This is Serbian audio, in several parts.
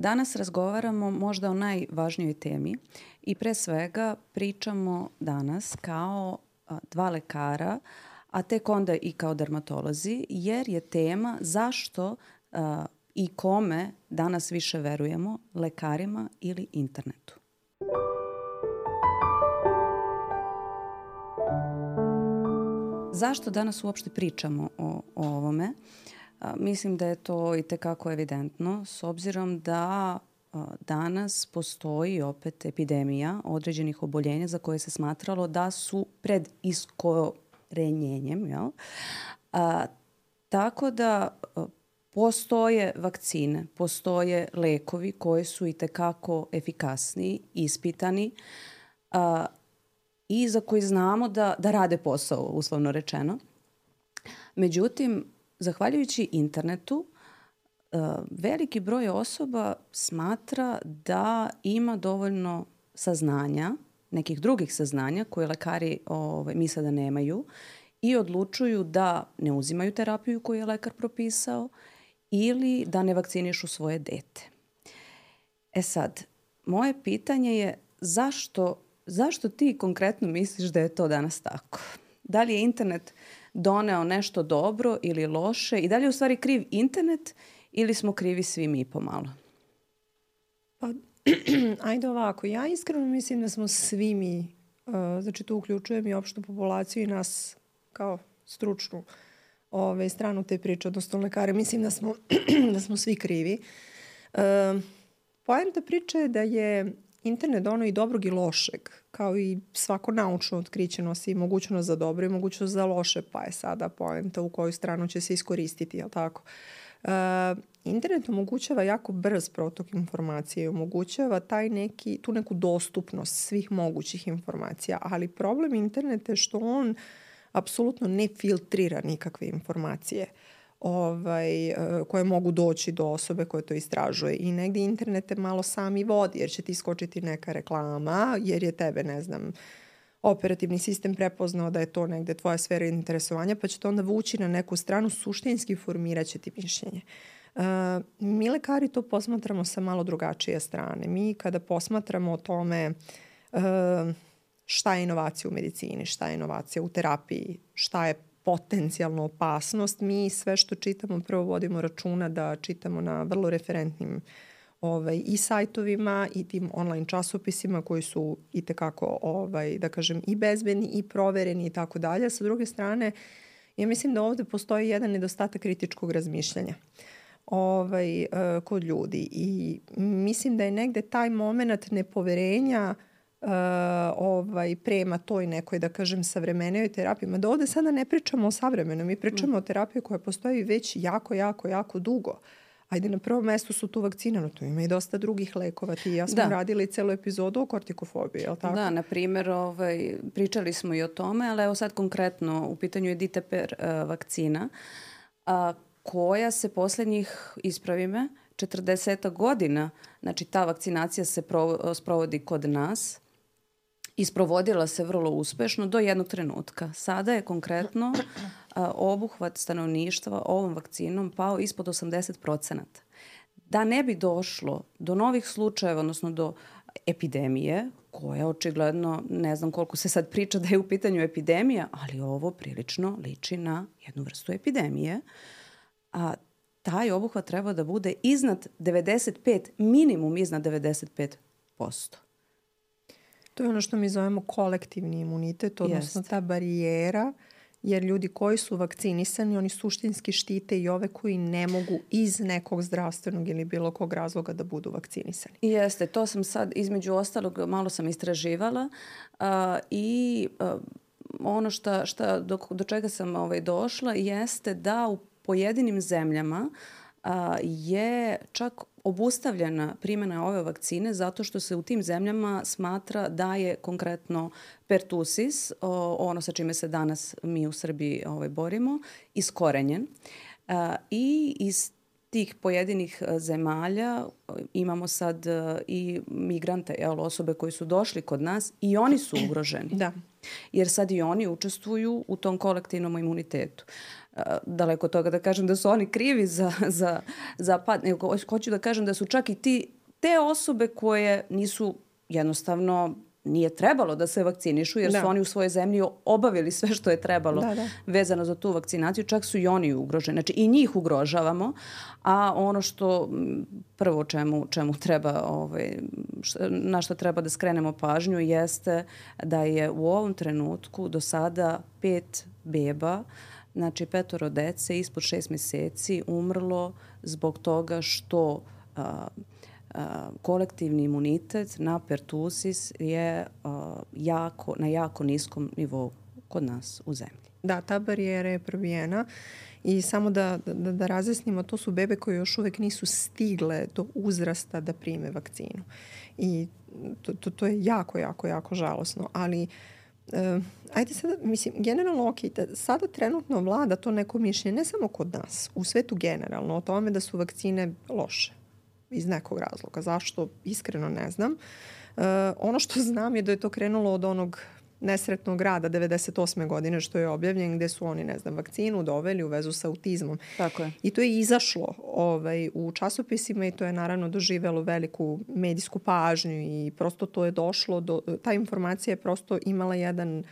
Danas razgovaramo možda o najvažnijoj temi i pre svega pričamo danas kao dva lekara, a tek onda i kao dermatolozi, jer je tema zašto i kome danas više verujemo, lekarima ili internetu. Zašto danas uopšte pričamo o, o ovome? A, mislim da je to i tekako evidentno, s obzirom da a, danas postoji opet epidemija određenih oboljenja za koje se smatralo da su pred iskorenjenjem. Jel? A, tako da a, postoje vakcine, postoje lekovi koji su i tekako efikasni, ispitani, a, i za koji znamo da, da rade posao, uslovno rečeno. Međutim, zahvaljujući internetu, e, veliki broj osoba smatra da ima dovoljno saznanja, nekih drugih saznanja koje lekari ovaj, misle da nemaju i odlučuju da ne uzimaju terapiju koju je lekar propisao ili da ne vakcinišu svoje dete. E sad, moje pitanje je zašto Zašto ti konkretno misliš da je to danas tako? Da li je internet doneo nešto dobro ili loše i da li je u stvari kriv internet ili smo krivi svi mi pomalo? Pa, ajde ovako, ja iskreno mislim da smo svi mi, uh, znači tu uključujem i opštu populaciju i nas kao stručnu ove, stranu te priče, odnosno lekare, mislim da smo, da smo svi krivi. Uh, poenta priče je da je internet ono i dobrog i lošeg, kao i svako naučno otkriće nosi mogućnost za dobro i mogućnost za loše, pa je sada poenta u koju stranu će se iskoristiti, jel tako? Uh, internet omogućava jako brz protok informacije i omogućava taj neki, tu neku dostupnost svih mogućih informacija, ali problem interneta je što on apsolutno ne filtrira nikakve informacije. Ovaj, e, koje mogu doći do osobe koje to istražuje. I negde internet te malo sami vodi, jer će ti skočiti neka reklama, jer je tebe, ne znam, operativni sistem prepoznao da je to negde tvoja sfera interesovanja, pa će to onda vući na neku stranu, suštinski formirat će ti mišljenje. Uh, mi lekari to posmatramo sa malo drugačije strane. Mi kada posmatramo o tome uh, šta je inovacija u medicini, šta je inovacija u terapiji, šta je potencijalnu opasnost, mi sve što čitamo prvo vodimo računa da čitamo na vrlo referentnim ovaj, i sajtovima i tim online časopisima koji su i tekako, ovaj, da kažem, i bezbedni i provereni i tako dalje. Sa druge strane, ja mislim da ovde postoji jedan nedostatak kritičkog razmišljanja ovaj, uh, kod ljudi i mislim da je negde taj moment nepoverenja uh, uh, ovaj, prema toj nekoj, da kažem, savremenijoj terapiji. Ma da ovde sada ne pričamo o savremenom, mi pričamo mm. o terapiji koja postoji već jako, jako, jako dugo. Ajde, na prvom mestu su tu vakcine, no tu ima i dosta drugih lekova. Ti i ja smo da. radili celu epizodu o kortikofobiji, je li tako? Da, na primjer, ovaj, pričali smo i o tome, ali evo sad konkretno u pitanju je Diteper uh, vakcina, a, koja se poslednjih, ispravi me, 40 godina, znači ta vakcinacija se provo, sprovodi kod nas, isprovodila se vrlo uspešno do jednog trenutka. Sada je konkretno a, obuhvat stanovništva ovom vakcinom pao ispod 80%. Da ne bi došlo do novih slučajeva, odnosno do epidemije, koja očigledno, ne znam koliko se sad priča da je u pitanju epidemija, ali ovo prilično liči na jednu vrstu epidemije, a taj obuhvat treba da bude iznad 95, minimum iznad 95%. To je ono što mi zovemo kolektivni imunitet, odnosno Jest. ta barijera, jer ljudi koji su vakcinisani, oni suštinski štite i ove koji ne mogu iz nekog zdravstvenog ili bilo kog razloga da budu vakcinisani. Jeste, to sam sad između ostalog malo sam istraživala uh, i uh, ono šta, šta do, do čega sam ovaj, došla jeste da u pojedinim zemljama a, je čak obustavljena primjena ove vakcine zato što se u tim zemljama smatra da je konkretno pertusis, ono sa čime se danas mi u Srbiji ovaj, borimo, iskorenjen. A, I iz tih pojedinih zemalja imamo sad i migrante, jel, osobe koji su došli kod nas i oni su ugroženi. Da. Jer sad i oni učestvuju u tom kolektivnom imunitetu. Uh, daleko od toga da kažem da su oni krivi za, za, za pad, nego hoću da kažem da su čak i ti, te osobe koje nisu jednostavno nije trebalo da se vakcinišu jer da. su oni u svojoj zemlji obavili sve što je trebalo da, da. vezano za tu vakcinaciju, čak su i oni ugroženi. Znači i njih ugrožavamo, a ono što prvo čemu, čemu treba, ovaj, na što treba da skrenemo pažnju jeste da je u ovom trenutku do sada pet beba, znači petoro dece ispod šest meseci umrlo zbog toga što a, kolektivni imunitet na pertusis je jako, na jako niskom nivou kod nas u zemlji. Da, ta barijera je probijena i samo da, da, da razjasnimo, to su bebe koje još uvek nisu stigle do uzrasta da prime vakcinu. I to, to, to je jako, jako, jako žalosno. Ali uh, ajde sada, mislim, generalno ok, da sada trenutno vlada to neko mišljenje, ne samo kod nas, u svetu generalno, o tome da su vakcine loše iz nekog razloga. Zašto? Iskreno ne znam. Uh, ono što znam je da je to krenulo od onog nesretnog rada 98. godine što je objavljen gde su oni, ne znam, vakcinu doveli u vezu sa autizmom. Tako je. I to je izašlo ovaj, u časopisima i to je naravno doživelo veliku medijsku pažnju i prosto to je došlo, do, ta informacija je prosto imala jedan uh,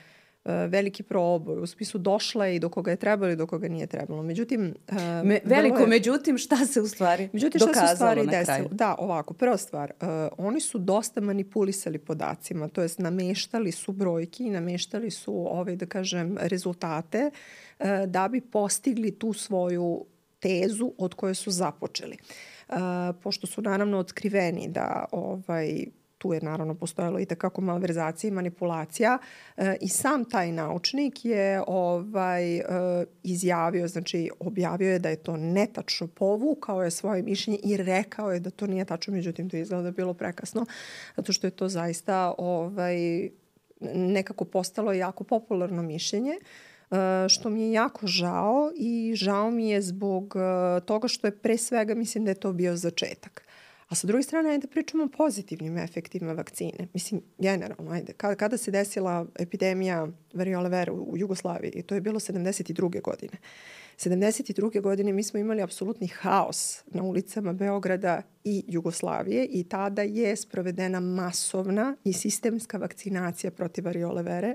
veliki proboj, u spisku došla je i do koga je trebalo i do koga nije trebalo. Međutim, uh, Me, veliko, je, međutim, šta se u stvari međutim, dokazalo šta se u stvari na desilo? kraju? Da, ovako, prva stvar, uh, oni su dosta manipulisali podacima, to jest nameštali su brojki, nameštali su, ovaj, da kažem, rezultate uh, da bi postigli tu svoju tezu od koje su započeli. Uh, pošto su naravno otkriveni da ovaj tu je naravno postojalo i takako malverzacija i manipulacija e, i sam taj naučnik je ovaj e, izjavio, znači objavio je da je to netačno, povukao je svoje mišljenje i rekao je da to nije tačno, međutim to je izgleda da bilo prekasno, zato što je to zaista ovaj, nekako postalo jako popularno mišljenje. Uh, što mi je jako žao i žao mi je zbog uh, toga što je pre svega mislim da je to bio začetak. A sa druge strane, ajde da pričamo o pozitivnim efektima vakcine. Mislim, generalno, ajde, kada, kada se desila epidemija variole vera u, Jugoslaviji, i to je bilo 72. godine. 72. godine mi smo imali apsolutni haos na ulicama Beograda i Jugoslavije i tada je sprovedena masovna i sistemska vakcinacija protiv variole vere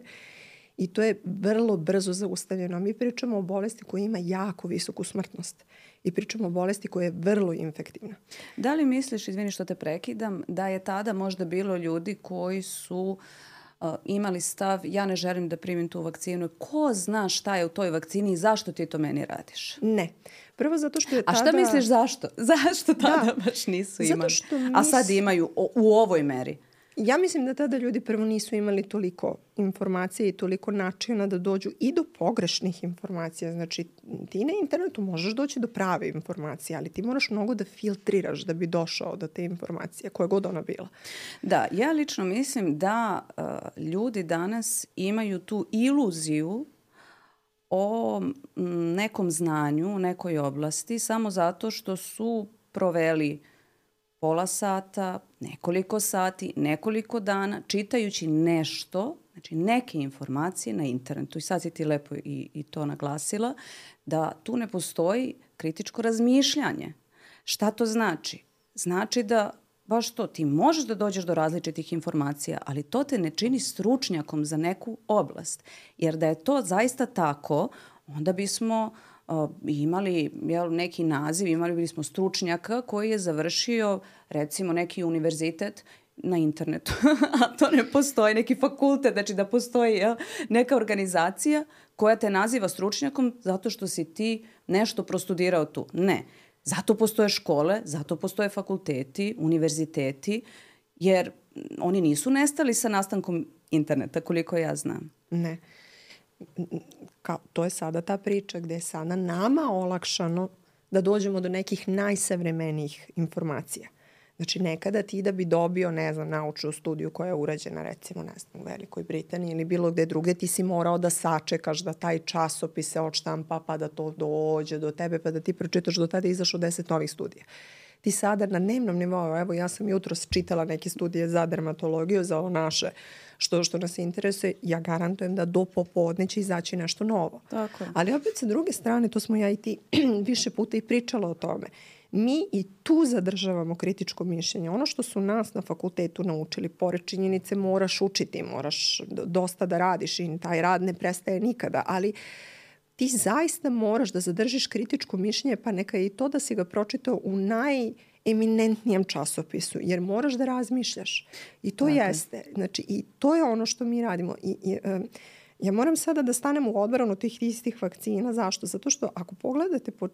i to je vrlo brzo zaustavljeno. Mi pričamo o bolesti koja ima jako visoku smrtnost i pričamo o bolesti koja je vrlo infektivna. Da li misliš, izvini što te prekidam, da je tada možda bilo ljudi koji su uh, imali stav ja ne želim da primim tu vakcinu. Ko zna šta je u toj vakcini i zašto ti to meni radiš? Ne. Prvo zato što je tada... A šta misliš zašto? Zašto tada da. baš nisu imali? Zato što mis... A sad imaju o, u ovoj meri. Ja mislim da tada ljudi prvo nisu imali toliko informacije i toliko načina da dođu i do pogrešnih informacija. Znači, ti na internetu možeš doći do prave informacije, ali ti moraš mnogo da filtriraš da bi došao do te informacije, koja god ona bila. Da, ja lično mislim da uh, ljudi danas imaju tu iluziju o nekom znanju nekoj oblasti samo zato što su proveli pola sata, nekoliko sati, nekoliko dana, čitajući nešto, znači neke informacije na internetu. I sad si ti lepo i, i to naglasila, da tu ne postoji kritičko razmišljanje. Šta to znači? Znači da baš to, ti možeš da dođeš do različitih informacija, ali to te ne čini stručnjakom za neku oblast. Jer da je to zaista tako, onda bismo uh, imali jel, neki naziv, imali bismo stručnjaka koji je završio recimo neki univerzitet na internetu, a to ne postoji, neki fakultet, znači da postoji jel, neka organizacija koja te naziva stručnjakom zato što si ti nešto prostudirao tu. Ne. Zato postoje škole, zato postoje fakulteti, univerziteti, jer oni nisu nestali sa nastankom interneta, koliko ja znam. Ne kao, to je sada ta priča gde je sada nama olakšano da dođemo do nekih najsavremenijih informacija. Znači, nekada ti da bi dobio, ne znam, naučnu studiju koja je urađena, recimo, ne znam, u Velikoj Britaniji ili bilo gde druge, ti si morao da sačekaš da taj časopis se odštampa, pa da to dođe do tebe, pa da ti pročitaš do tada izašao deset novih studija. Ti sada na dnevnom nivou, evo ja sam jutro čitala neke studije za dermatologiju, za ovo naše, što, što nas interesuje, ja garantujem da do popodne će izaći nešto novo. Tako. Ali opet sa druge strane, to smo ja i ti više puta i pričala o tome, mi i tu zadržavamo kritičko mišljenje. Ono što su nas na fakultetu naučili, pored činjenice moraš učiti, moraš dosta da radiš i taj rad ne prestaje nikada, ali ti zaista moraš da zadržiš kritičko mišljenje, pa neka i to da si ga pročitao u najeminentnijem časopisu, jer moraš da razmišljaš. I to Tako. jeste. Znači, i to je ono što mi radimo. I, i, um, Ja moram sada da stanem u odbranu tih istih vakcina. Zašto? Zato što ako pogledate po,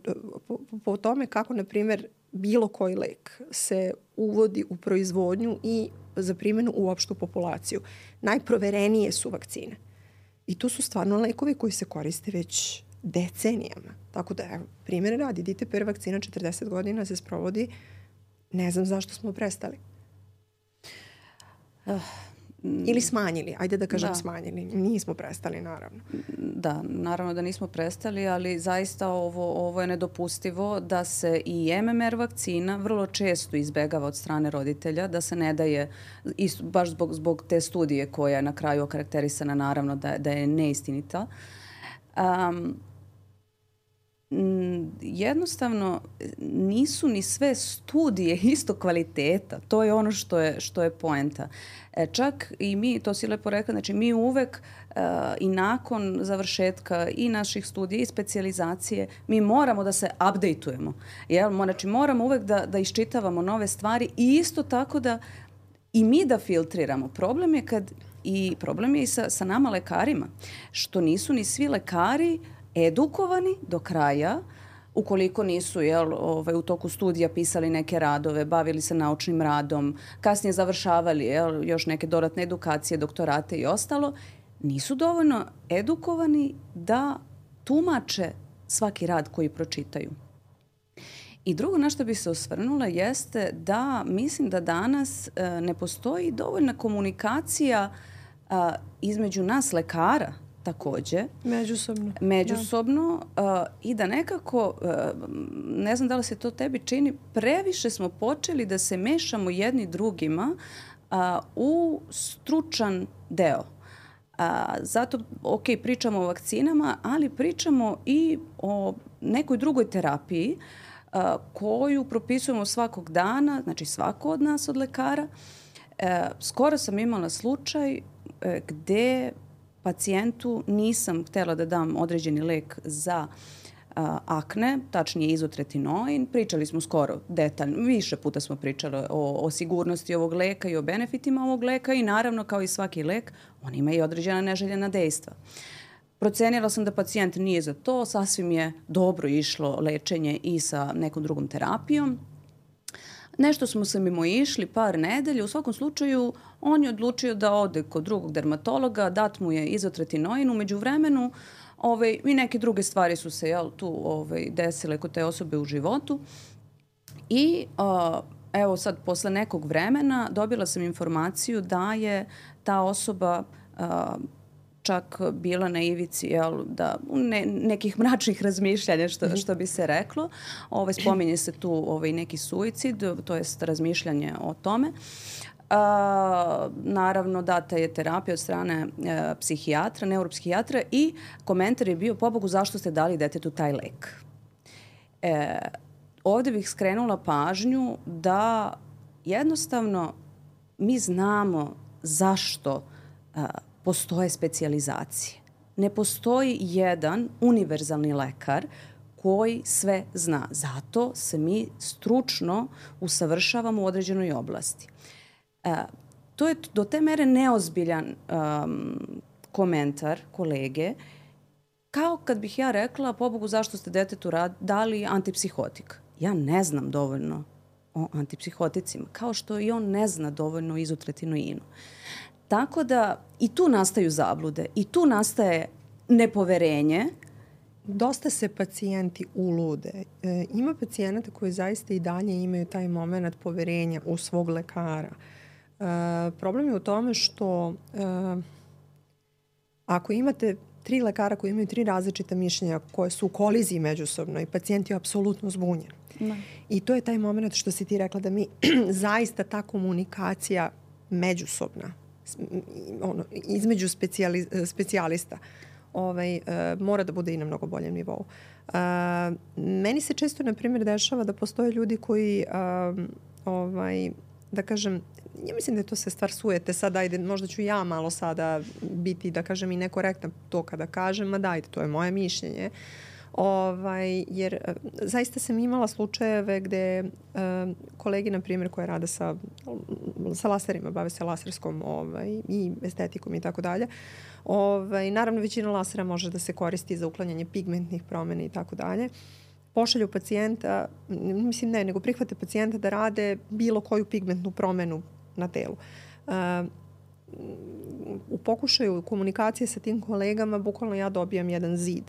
po, po tome kako, na primer, bilo koji lek se uvodi u proizvodnju i za primjenu u opštu populaciju, najproverenije su vakcine. I to su stvarno lekovi koji se koriste već decenijama. Tako da, evo, primjer radi, dite per vakcina 40 godina se sprovodi, ne znam zašto smo prestali. Uh Ili smanjili, ajde da kažem da. smanjili. Nismo prestali, naravno. Da, naravno da nismo prestali, ali zaista ovo, ovo je nedopustivo da se i MMR vakcina vrlo često izbegava od strane roditelja, da se ne daje, isto, baš zbog, zbog te studije koja je na kraju okarakterisana naravno da, da je neistinita. Um, jednostavno nisu ni sve studije isto kvaliteta. To je ono što je, što je poenta. E, čak i mi, to si lepo rekla, znači mi uvek uh, i nakon završetka i naših studija i specializacije, mi moramo da se updateujemo. Jel? Znači moramo uvek da, da iščitavamo nove stvari i isto tako da i mi da filtriramo. Problem je kad i problem je i sa, sa nama lekarima, što nisu ni svi lekari edukovani do kraja, ukoliko nisu jel, ovaj, u toku studija pisali neke radove, bavili se naučnim radom, kasnije završavali jel, još neke dodatne edukacije, doktorate i ostalo, nisu dovoljno edukovani da tumače svaki rad koji pročitaju. I drugo na što bi se osvrnula jeste da mislim da danas e, ne postoji dovoljna komunikacija a, između nas lekara takođe. Međusobno. Međusobno da. uh, i da nekako, uh, ne znam da li se to tebi čini, previše smo počeli da se mešamo jedni drugima uh, u stručan deo. A, zato, ok, pričamo o vakcinama, ali pričamo i o nekoj drugoj terapiji a, koju propisujemo svakog dana, znači svako od nas od lekara. E, skoro sam imala slučaj e, gde pacijentu nisam htela da dam određeni lek za akne, tačnije izotretinoin. Pričali smo skoro detaljno, više puta smo pričali o, o sigurnosti ovog leka i o benefitima ovog leka i naravno kao i svaki lek, on ima i određena neželjena dejstva. Procenila sam da pacijent nije za to, sasvim je dobro išlo lečenje i sa nekom drugom terapijom. Nešto smo se mimo išli par nedelja, u svakom slučaju on je odlučio da ode kod drugog dermatologa, dat mu je izotretinoin, umeđu vremenu ovaj, i neke druge stvari su se jel, tu ovaj, desile kod te osobe u životu. I uh, evo sad, posle nekog vremena dobila sam informaciju da je ta osoba uh, čak bila na ivici jel, da, ne, nekih mračnih razmišljanja, što, mhm. što bi se reklo. Ovaj, spominje se tu ovaj, neki suicid, to jest razmišljanje o tome. A, naravno data je terapija od strane e, psihijatra, neuropsihijatra i komentar je bio pobogu zašto ste dali detetu taj lek. E, ovde bih skrenula pažnju da jednostavno mi znamo zašto a, postoje specijalizacije. Ne postoji jedan univerzalni lekar koji sve zna. Zato se mi stručno usavršavamo u određenoj oblasti. E, to je do te mere neozbiljan um, komentar kolege, kao kad bih ja rekla, pobogu zašto ste detetu rad, dali antipsihotik. Ja ne znam dovoljno o antipsihoticima, kao što i on ne zna dovoljno o izotretinoinu. Tako da i tu nastaju zablude i tu nastaje nepoverenje. Dosta se pacijenti ulude. E, ima pacijenata koji zaista i dalje imaju taj moment poverenja u svog lekara. E, problem je u tome što e, ako imate tri lekara koji imaju tri različita mišljenja koje su u koliziji međusobno i pacijent je apsolutno zbunjen. Da. I to je taj moment što si ti rekla da mi zaista ta komunikacija međusobna ono, između specijali, specijalista ovaj, uh, mora da bude i na mnogo boljem nivou. Uh, meni se često, na primjer, dešava da postoje ljudi koji uh, ovaj, da kažem, ja mislim da je to se stvar sujete. Sad, ajde, možda ću ja malo sada biti, da kažem, i nekorektna to kada kažem, ma dajte, to je moje mišljenje. Ovaj, jer e, zaista sam imala slučajeve gde uh, kolegi, na primjer, koje rade sa, sa laserima, bave se laserskom ovaj, i estetikom i tako dalje, ovaj, naravno većina lasera može da se koristi za uklanjanje pigmentnih promena i tako dalje pošalju pacijenta, mislim ne, nego prihvate pacijenta da rade bilo koju pigmentnu promenu na telu. Uh, u pokušaju komunikacije sa tim kolegama bukvalno ja dobijam jedan zid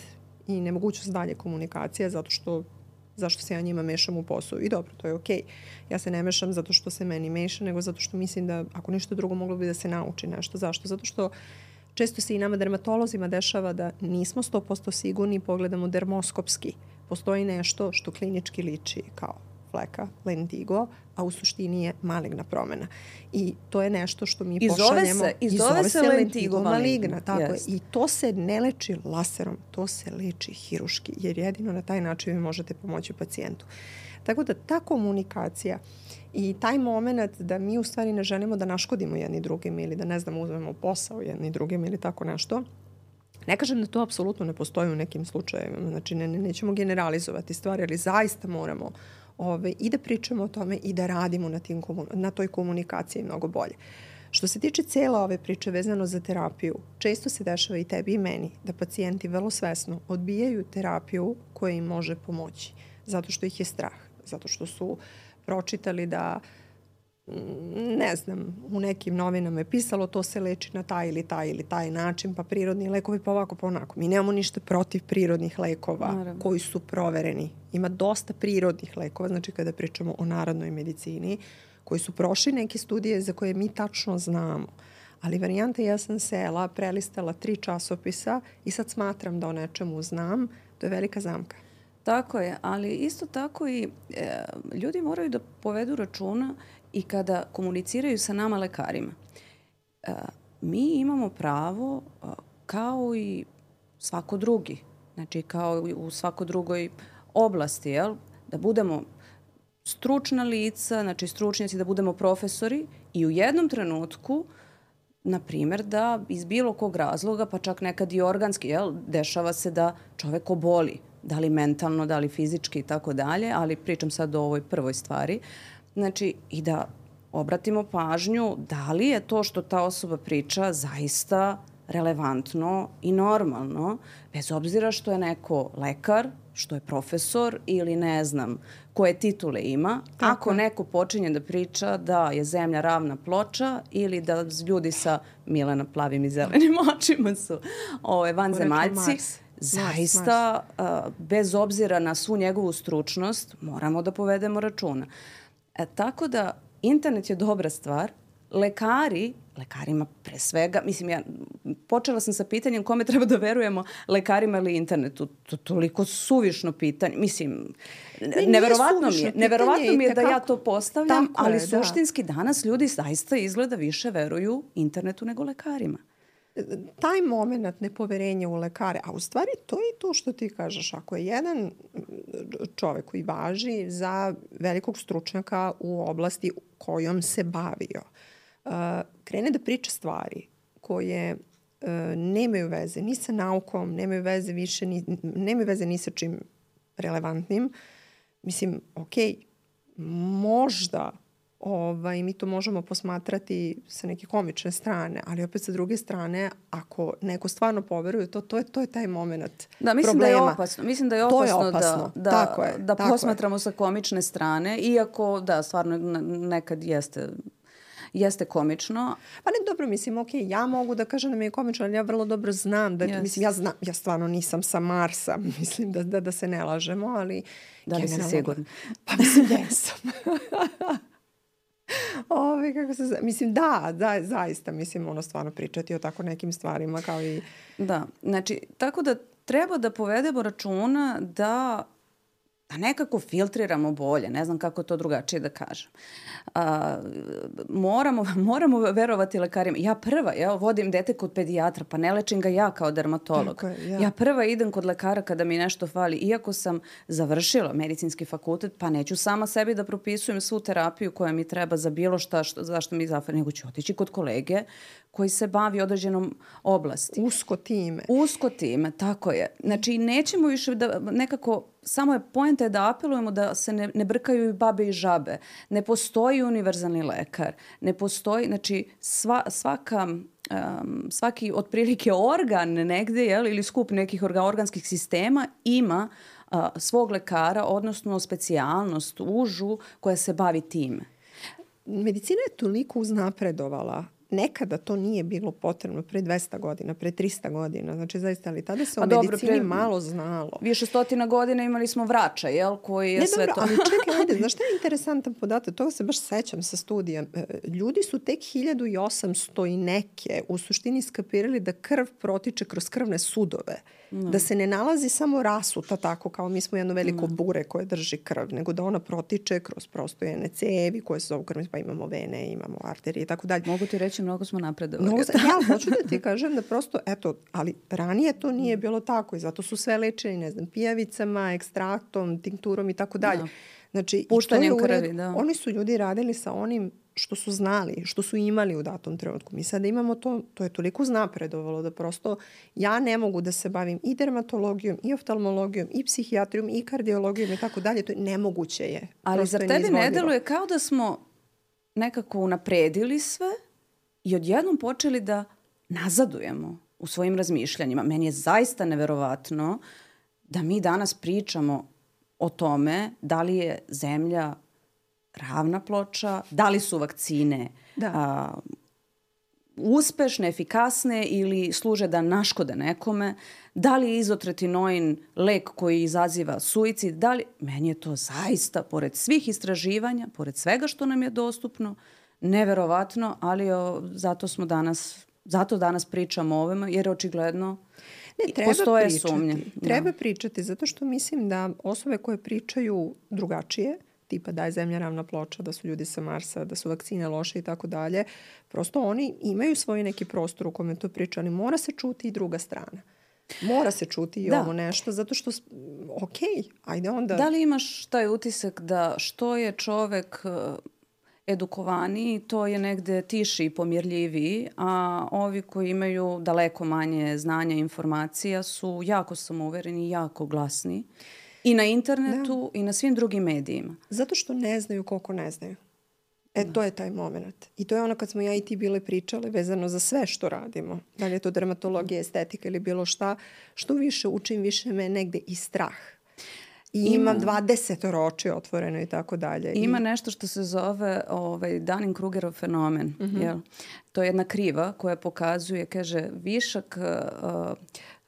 i nemogućnost dalje komunikacije zato što zašto se ja njima mešam u posao. I dobro, to je okej. Okay. Ja se ne mešam zato što se meni meša, nego zato što mislim da ako ništa drugo moglo bi da se nauči nešto. Zašto? Zato što često se i nama dermatolozima dešava da nismo 100% sigurni pogledamo dermoskopski. Postoji nešto što klinički liči kao fleka, lentigo, a u suštini je maligna promena. I to je nešto što mi I pošaljemo. Se, I zove, se lentigo maligna. Tako je. I to se ne leči laserom, to se leči hiruški, jer jedino na taj način vi možete pomoći pacijentu. Tako da ta komunikacija i taj moment da mi u stvari ne želimo da naškodimo jedni drugim ili da ne znam uzmemo posao jedni drugim ili tako nešto, Ne kažem da to apsolutno ne postoji u nekim slučajevima, znači ne, ne, nećemo generalizovati stvari, ali zaista moramo ove, i da pričamo o tome i da radimo na, tim, na toj komunikaciji mnogo bolje. Što se tiče cela ove priče vezano za terapiju, često se dešava i tebi i meni da pacijenti vrlo svesno odbijaju terapiju koja im može pomoći, zato što ih je strah, zato što su pročitali da ne znam, u nekim novinama je pisalo to se leči na taj ili taj ili taj način, pa prirodni lekovi pa ovako pa onako. Mi nemamo ništa protiv prirodnih lekova Naravno. koji su provereni. Ima dosta prirodnih lekova, znači kada pričamo o narodnoj medicini, koji su prošli neke studije za koje mi tačno znamo. Ali varijanta ja sam sela, prelistala tri časopisa i sad smatram da o nečemu znam, to je velika zamka. Tako je, ali isto tako i e, ljudi moraju da povedu računa i kada komuniciraju sa nama lekarima. E, mi imamo pravo e, kao i svako drugi, znači kao i u svako drugoj oblasti, jel? da budemo stručna lica, znači stručnjaci, da budemo profesori i u jednom trenutku na primer da iz bilo kog razloga, pa čak nekad i organski, jel, dešava se da čovek oboli, da li mentalno, da li fizički i tako dalje, ali pričam sad o ovoj prvoj stvari. Znači, i da obratimo pažnju da li je to što ta osoba priča zaista relevantno i normalno, bez obzira što je neko lekar, što je profesor ili ne znam koje titule ima. Tako. Ako neko počinje da priča da je zemlja ravna ploča ili da ljudi sa Milena plavim i zelenim očima su ove, vanzemaljci, zaista Mars, Mars. bez obzira na svu njegovu stručnost moramo da povedemo računa. E, tako da internet je dobra stvar, lekari, lekarima pre svega, mislim ja počela sam sa pitanjem kome treba da verujemo, lekarima ili internetu. To toliko suvišno pitanje. Mislim, ne, neverovatno mi je, neverovatno mi je da ja to postavljam, Tako ali je, da. suštinski da. danas ljudi zaista izgleda više veruju internetu nego lekarima taj moment nepoverenja u lekare, a u stvari to je to što ti kažeš, ako je jedan čovek koji važi za velikog stručnjaka u oblasti kojom se bavio, krene da priča stvari koje uh, nemaju veze ni sa naukom, nemaju veze više, ni, nemaju veze ni sa čim relevantnim, mislim, ok, možda ovaj, mi to možemo posmatrati sa neke komične strane, ali opet sa druge strane, ako neko stvarno poveruje to, to je, to je taj moment Da, mislim problema. da je opasno. Mislim da je opasno, je opasno. da, da, tako je, da tako posmatramo je. sa komične strane, iako, da, stvarno nekad jeste jeste komično. Pa ne, dobro, mislim, ok, ja mogu da kažem da mi je komično, ali ja vrlo dobro znam da, yes. mislim, ja znam, ja stvarno nisam sa Marsa, mislim da, da, da se ne lažemo, ali... Da li si sigurna? Pa mislim, jesam. Ove, kako se, mislim, da, da, zaista, mislim, ono stvarno pričati o tako nekim stvarima kao i... Da, znači, tako da treba da povedemo računa da da nekako filtriramo bolje, ne znam kako to drugačije da kažem. A, moramo, moramo verovati lekarima. Ja prva, ja vodim dete kod pedijatra, pa ne lečim ga ja kao dermatolog. Tako je, ja. ja prva idem kod lekara kada mi nešto fali. Iako sam završila medicinski fakultet, pa neću sama sebi da propisujem svu terapiju koja mi treba za bilo šta, što, zašto mi zafali, nego ću otići kod kolege koji se bavi određenom oblasti. Usko time. Usko time, tako je. Znači, nećemo više da nekako, samo je pojenta je da apelujemo da se ne, ne brkaju i babe i žabe. Ne postoji univerzalni lekar. Ne postoji, znači, sva, svaka um, svaki otprilike organ negde jel, ili skup nekih orga, organskih sistema ima uh, svog lekara, odnosno specijalnost, užu koja se bavi time. Medicina je toliko uznapredovala nekada to nije bilo potrebno pre 200 godina, pre 300 godina. Znači, zaista, ali tada se o dobro, medicini pre, malo znalo. Više stotina godina imali smo vrača, jel? Koji je ne, sve dobro, to... ali čekaj, ajde, znaš šta je interesantan podatak? Toga se baš sećam sa studija. E, ljudi su tek 1800 i neke u suštini skapirali da krv protiče kroz krvne sudove. Da se ne nalazi samo rasuta tako kao mi smo jedno veliko no. bure koje drži krv, nego da ona protiče kroz prostojene cevi koje se zovu krvne, pa imamo vene, imamo arterije i tako dalje. Mogu ti reći, mnogo smo napredovali. Mnogo, ja hoću da ti kažem da prosto, eto, ali ranije to nije bilo tako i zato su sve lečeni, ne znam, pijavicama, ekstraktom, tinkturom i tako dalje. Znači, Puštanjem krvi, da. Oni su ljudi radili sa onim što su znali, što su imali u datom trenutku. Mi sada imamo to, to je toliko znapredovalo da prosto ja ne mogu da se bavim i dermatologijom, i oftalmologijom, i psihijatrijom, i kardiologijom i tako dalje. To je nemoguće je. Ali prosto zar tebi ne deluje kao da smo nekako unapredili sve i odjednom počeli da nazadujemo u svojim razmišljanjima. Meni je zaista neverovatno da mi danas pričamo o tome da li je zemlja ravna ploča, da li su vakcine da. a, uspešne, efikasne ili služe da naškode nekome, da li je izotretinoin lek koji izaziva suicid, da li... Meni je to zaista, pored svih istraživanja, pored svega što nam je dostupno, neverovatno, ali o, zato smo danas, zato danas pričamo o ovome, jer očigledno ne, treba postoje pričati, sumnje. Treba da. pričati, zato što mislim da osobe koje pričaju drugačije, tipa da je zemlja ravna ploča, da su ljudi sa Marsa, da su vakcine loše i tako dalje. Prosto oni imaju svoj neki prostor u kome to priča, ali mora se čuti i druga strana. Mora se čuti i da. ovo nešto, zato što, ok, ajde onda... Da li imaš taj utisak da što je čovek eh, edukovaniji, to je negde tiši i pomirljiviji, a ovi koji imaju daleko manje znanja i informacija su jako samouvereni i jako glasni. I na internetu da. i na svim drugim medijima. Zato što ne znaju koliko ne znaju. E, da. to je taj moment. I to je ono kad smo ja i ti bile pričale vezano za sve što radimo. Da li je to dermatologija, estetika ili bilo šta. Što više učim, više me negde i strah. I ima, imam 20 oči otvoreno i tako dalje. Ima I... nešto što se zove ovaj, Dunning-Krugerov fenomen. Mm -hmm. jel? To je jedna kriva koja pokazuje, kaže, višak uh,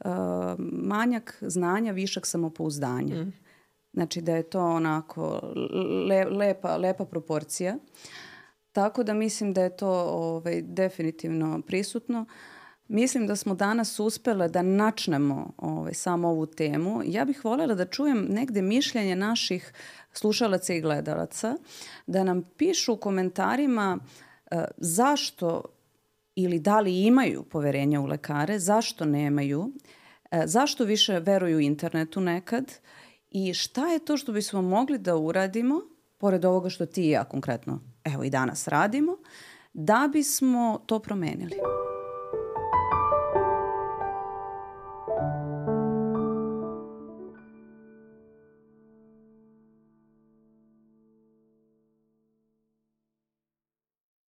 uh, manjak znanja, višak samopouzdanja. Mm. Znači da je to onako le, lepa, lepa proporcija. Tako da mislim da je to ovaj, definitivno prisutno. Mislim da smo danas uspele da načnemo ovaj, samo ovu temu. Ja bih voljela da čujem negde mišljenje naših slušalaca i gledalaca, da nam pišu u komentarima uh, zašto ili da li imaju poverenja u lekare, zašto nemaju, e, zašto više veruju internetu nekad i šta je to što bismo mogli da uradimo, pored ovoga što ti i ja konkretno evo i danas radimo, da bismo to promenili.